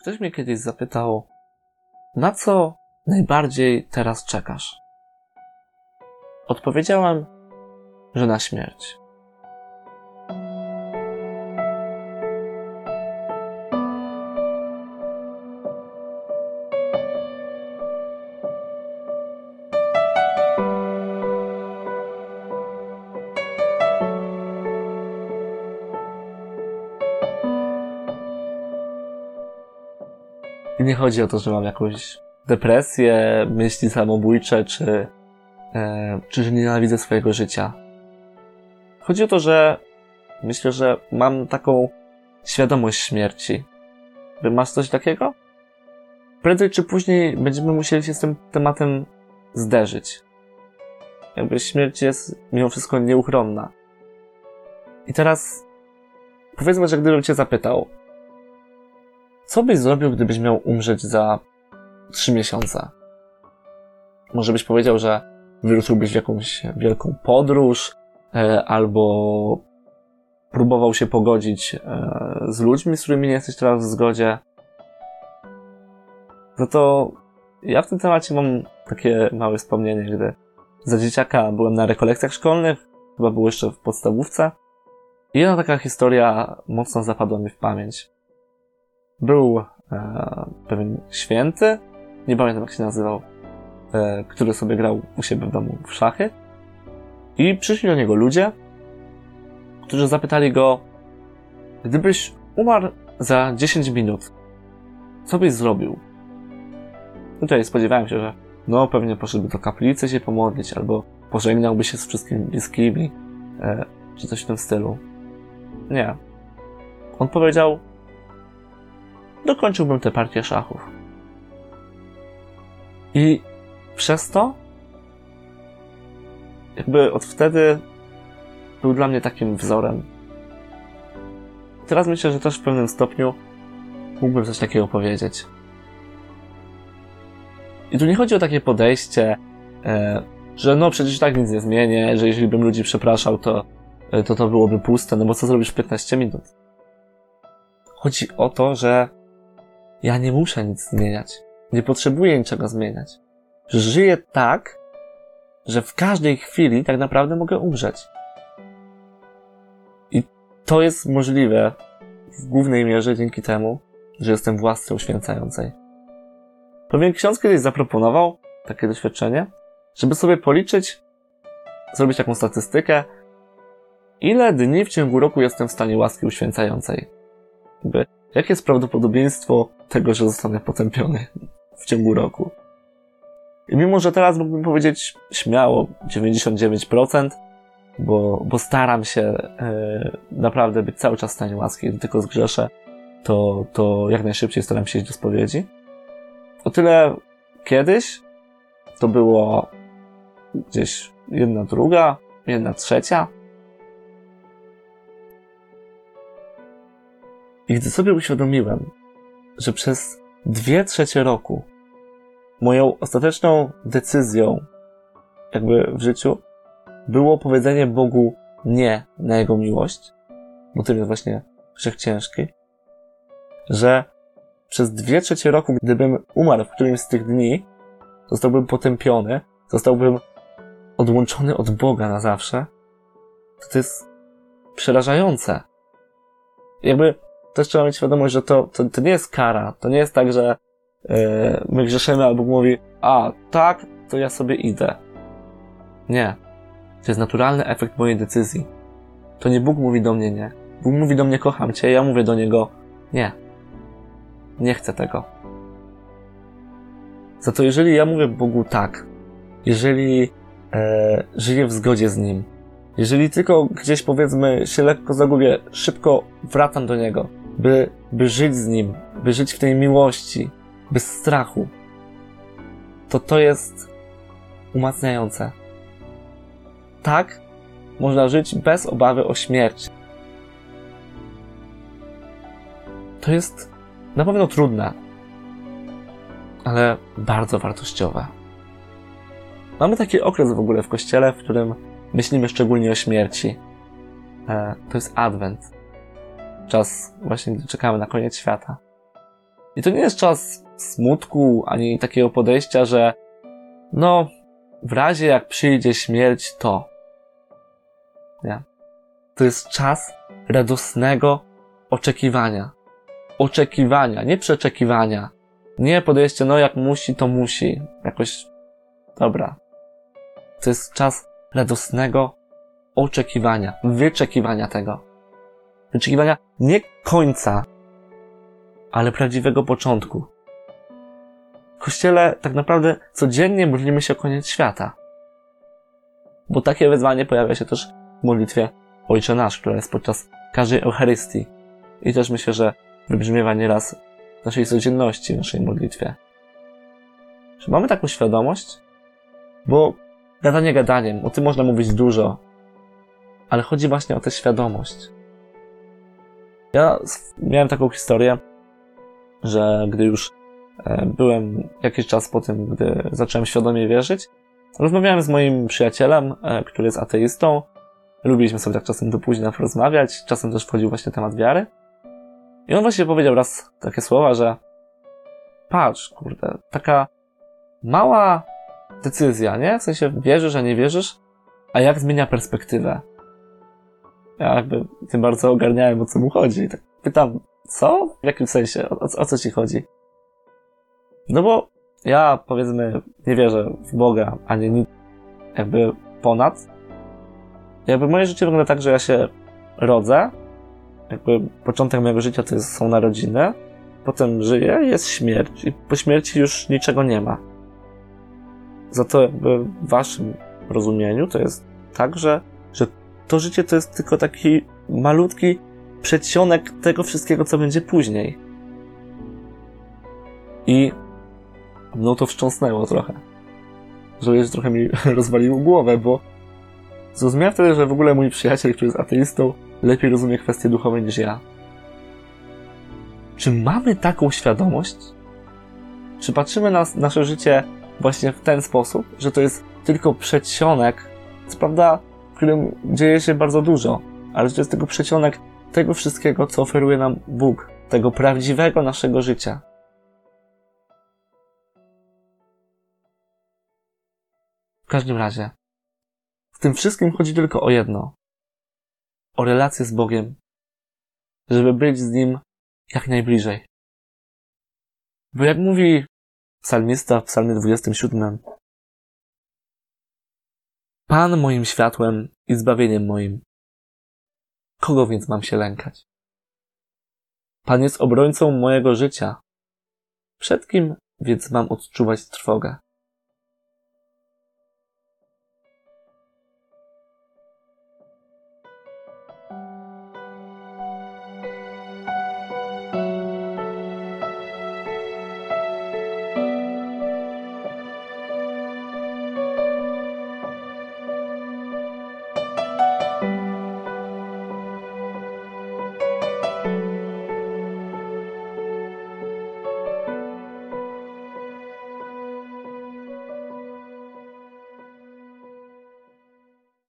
Ktoś mnie kiedyś zapytał, na co najbardziej teraz czekasz? Odpowiedziałem, że na śmierć. Nie chodzi o to, że mam jakąś depresję, myśli samobójcze, czy, e, czy że nienawidzę swojego życia. Chodzi o to, że myślę, że mam taką świadomość śmierci. Wy masz coś takiego? Prędzej czy później będziemy musieli się z tym tematem zderzyć. Jakby śmierć jest mimo wszystko nieuchronna. I teraz powiedzmy, że gdybym cię zapytał, co byś zrobił, gdybyś miał umrzeć za trzy miesiące? Może byś powiedział, że wyruszyłbyś w jakąś wielką podróż, e, albo próbował się pogodzić e, z ludźmi, z którymi nie jesteś teraz w zgodzie. No to ja w tym temacie mam takie małe wspomnienie, gdy za dzieciaka byłem na rekolekcjach szkolnych, chyba był jeszcze w podstawówce. I jedna taka historia mocno zapadła mi w pamięć. Był e, pewien święty, nie pamiętam jak się nazywał, e, który sobie grał u siebie w domu w szachy. I przyszli do niego ludzie, którzy zapytali go, gdybyś umarł za 10 minut, co byś zrobił? Tutaj spodziewałem się, że no pewnie poszedłby do kaplicy się pomodlić, albo pożegnałby się z wszystkimi bliskimi, e, czy coś w tym stylu. Nie. On powiedział, dokończyłbym tę partię szachów. I przez to, jakby od wtedy był dla mnie takim wzorem. Teraz myślę, że też w pewnym stopniu mógłbym coś takiego powiedzieć. I tu nie chodzi o takie podejście, e, że no przecież tak nic nie zmienię, że jeśli bym ludzi przepraszał, to, e, to to byłoby puste, no bo co zrobisz w 15 minut? Chodzi o to, że ja nie muszę nic zmieniać. Nie potrzebuję niczego zmieniać. Żyję tak, że w każdej chwili tak naprawdę mogę umrzeć. I to jest możliwe w głównej mierze dzięki temu, że jestem w łasce uświęcającej. Pewien ksiądz kiedyś zaproponował takie doświadczenie, żeby sobie policzyć, zrobić taką statystykę, ile dni w ciągu roku jestem w stanie łaski uświęcającej. Jakby, jakie jest prawdopodobieństwo tego, że zostanę potępiony w ciągu roku? I mimo, że teraz mógłbym powiedzieć śmiało 99%, bo, bo staram się e, naprawdę być cały czas w stanie łaski, gdy tylko zgrzeszę, to, to jak najszybciej staram się iść do spowiedzi. O tyle kiedyś to było gdzieś jedna druga, jedna trzecia. I gdy sobie uświadomiłem, że przez dwie trzecie roku moją ostateczną decyzją jakby w życiu było powiedzenie Bogu nie na Jego miłość, bo tym jest właśnie grzech ciężki, że przez dwie trzecie roku, gdybym umarł w którymś z tych dni, zostałbym potępiony, zostałbym odłączony od Boga na zawsze, to to jest przerażające. Jakby też trzeba mieć świadomość, że to, to, to nie jest kara. To nie jest tak, że yy, my grzeszymy, albo mówi, a tak, to ja sobie idę. Nie. To jest naturalny efekt mojej decyzji. To nie Bóg mówi do mnie nie. Bóg mówi do mnie kocham cię, ja mówię do niego nie. Nie chcę tego. Za to jeżeli ja mówię Bogu tak, jeżeli e, żyję w zgodzie z Nim, jeżeli tylko gdzieś powiedzmy się lekko zagubię, szybko wracam do Niego, by, by żyć z Nim, by żyć w tej miłości, bez strachu, to to jest umacniające. Tak można żyć bez obawy o śmierć. To jest na pewno trudne, ale bardzo wartościowe. Mamy taki okres w ogóle w kościele, w którym myślimy szczególnie o śmierci. E, to jest Adwent. Czas właśnie, gdy czekamy na koniec świata. I to nie jest czas smutku, ani takiego podejścia, że no, w razie jak przyjdzie śmierć, to. Nie. To jest czas radosnego oczekiwania. Oczekiwania, nie przeczekiwania. Nie podejście, no jak musi, to musi. Jakoś, dobra. To jest czas radosnego oczekiwania, wyczekiwania tego. Wyczekiwania nie końca, ale prawdziwego początku. W kościele tak naprawdę codziennie modlimy się o koniec świata. Bo takie wezwanie pojawia się też w modlitwie Ojcze Nasz, która jest podczas każdej Eucharystii. I też myślę, że wybrzmiewa nieraz w naszej codzienności, w naszej modlitwie. Czy mamy taką świadomość? Bo gadanie gadaniem, o tym można mówić dużo, ale chodzi właśnie o tę świadomość. Ja miałem taką historię, że gdy już e, byłem jakiś czas po tym, gdy zacząłem świadomie wierzyć, rozmawiałem z moim przyjacielem, e, który jest ateistą. Lubiliśmy sobie tak czasem do późna porozmawiać, czasem też wchodził właśnie temat wiary. I on właśnie powiedział raz takie słowa, że patrz, kurde, taka mała decyzja, nie? W sensie wierzysz, a nie wierzysz, a jak zmienia perspektywę. Ja jakby tym bardzo ogarniałem, o co mu chodzi. Tak pytam, co? W jakim sensie? O, o co ci chodzi? No bo ja, powiedzmy, nie wierzę w Boga, ani nic jakby ponad. Jakby moje życie wygląda tak, że ja się rodzę, jakby początek mojego życia to jest, są narodziny, potem żyję, jest śmierć i po śmierci już niczego nie ma. Za to jakby w waszym rozumieniu to jest tak, że, że to życie to jest tylko taki malutki przedsionek tego wszystkiego, co będzie później. I no to wstrząsnęło trochę. Że już trochę mi rozwaliło głowę, bo zrozumiałem wtedy, że w ogóle mój przyjaciel, który jest ateistą, lepiej rozumie kwestie duchowe niż ja. Czy mamy taką świadomość? Czy patrzymy na nasze życie właśnie w ten sposób, że to jest tylko przedsionek, co prawda, w którym dzieje się bardzo dużo, ale że to jest tylko przedsionek tego wszystkiego, co oferuje nam Bóg, tego prawdziwego naszego życia. W każdym razie, w tym wszystkim chodzi tylko o jedno: o relację z Bogiem, żeby być z Nim jak najbliżej. Bo jak mówi psalmista w psalmie 27, Pan moim światłem i zbawieniem moim. Kogo więc mam się lękać? Pan jest obrońcą mojego życia. Przed kim więc mam odczuwać trwogę?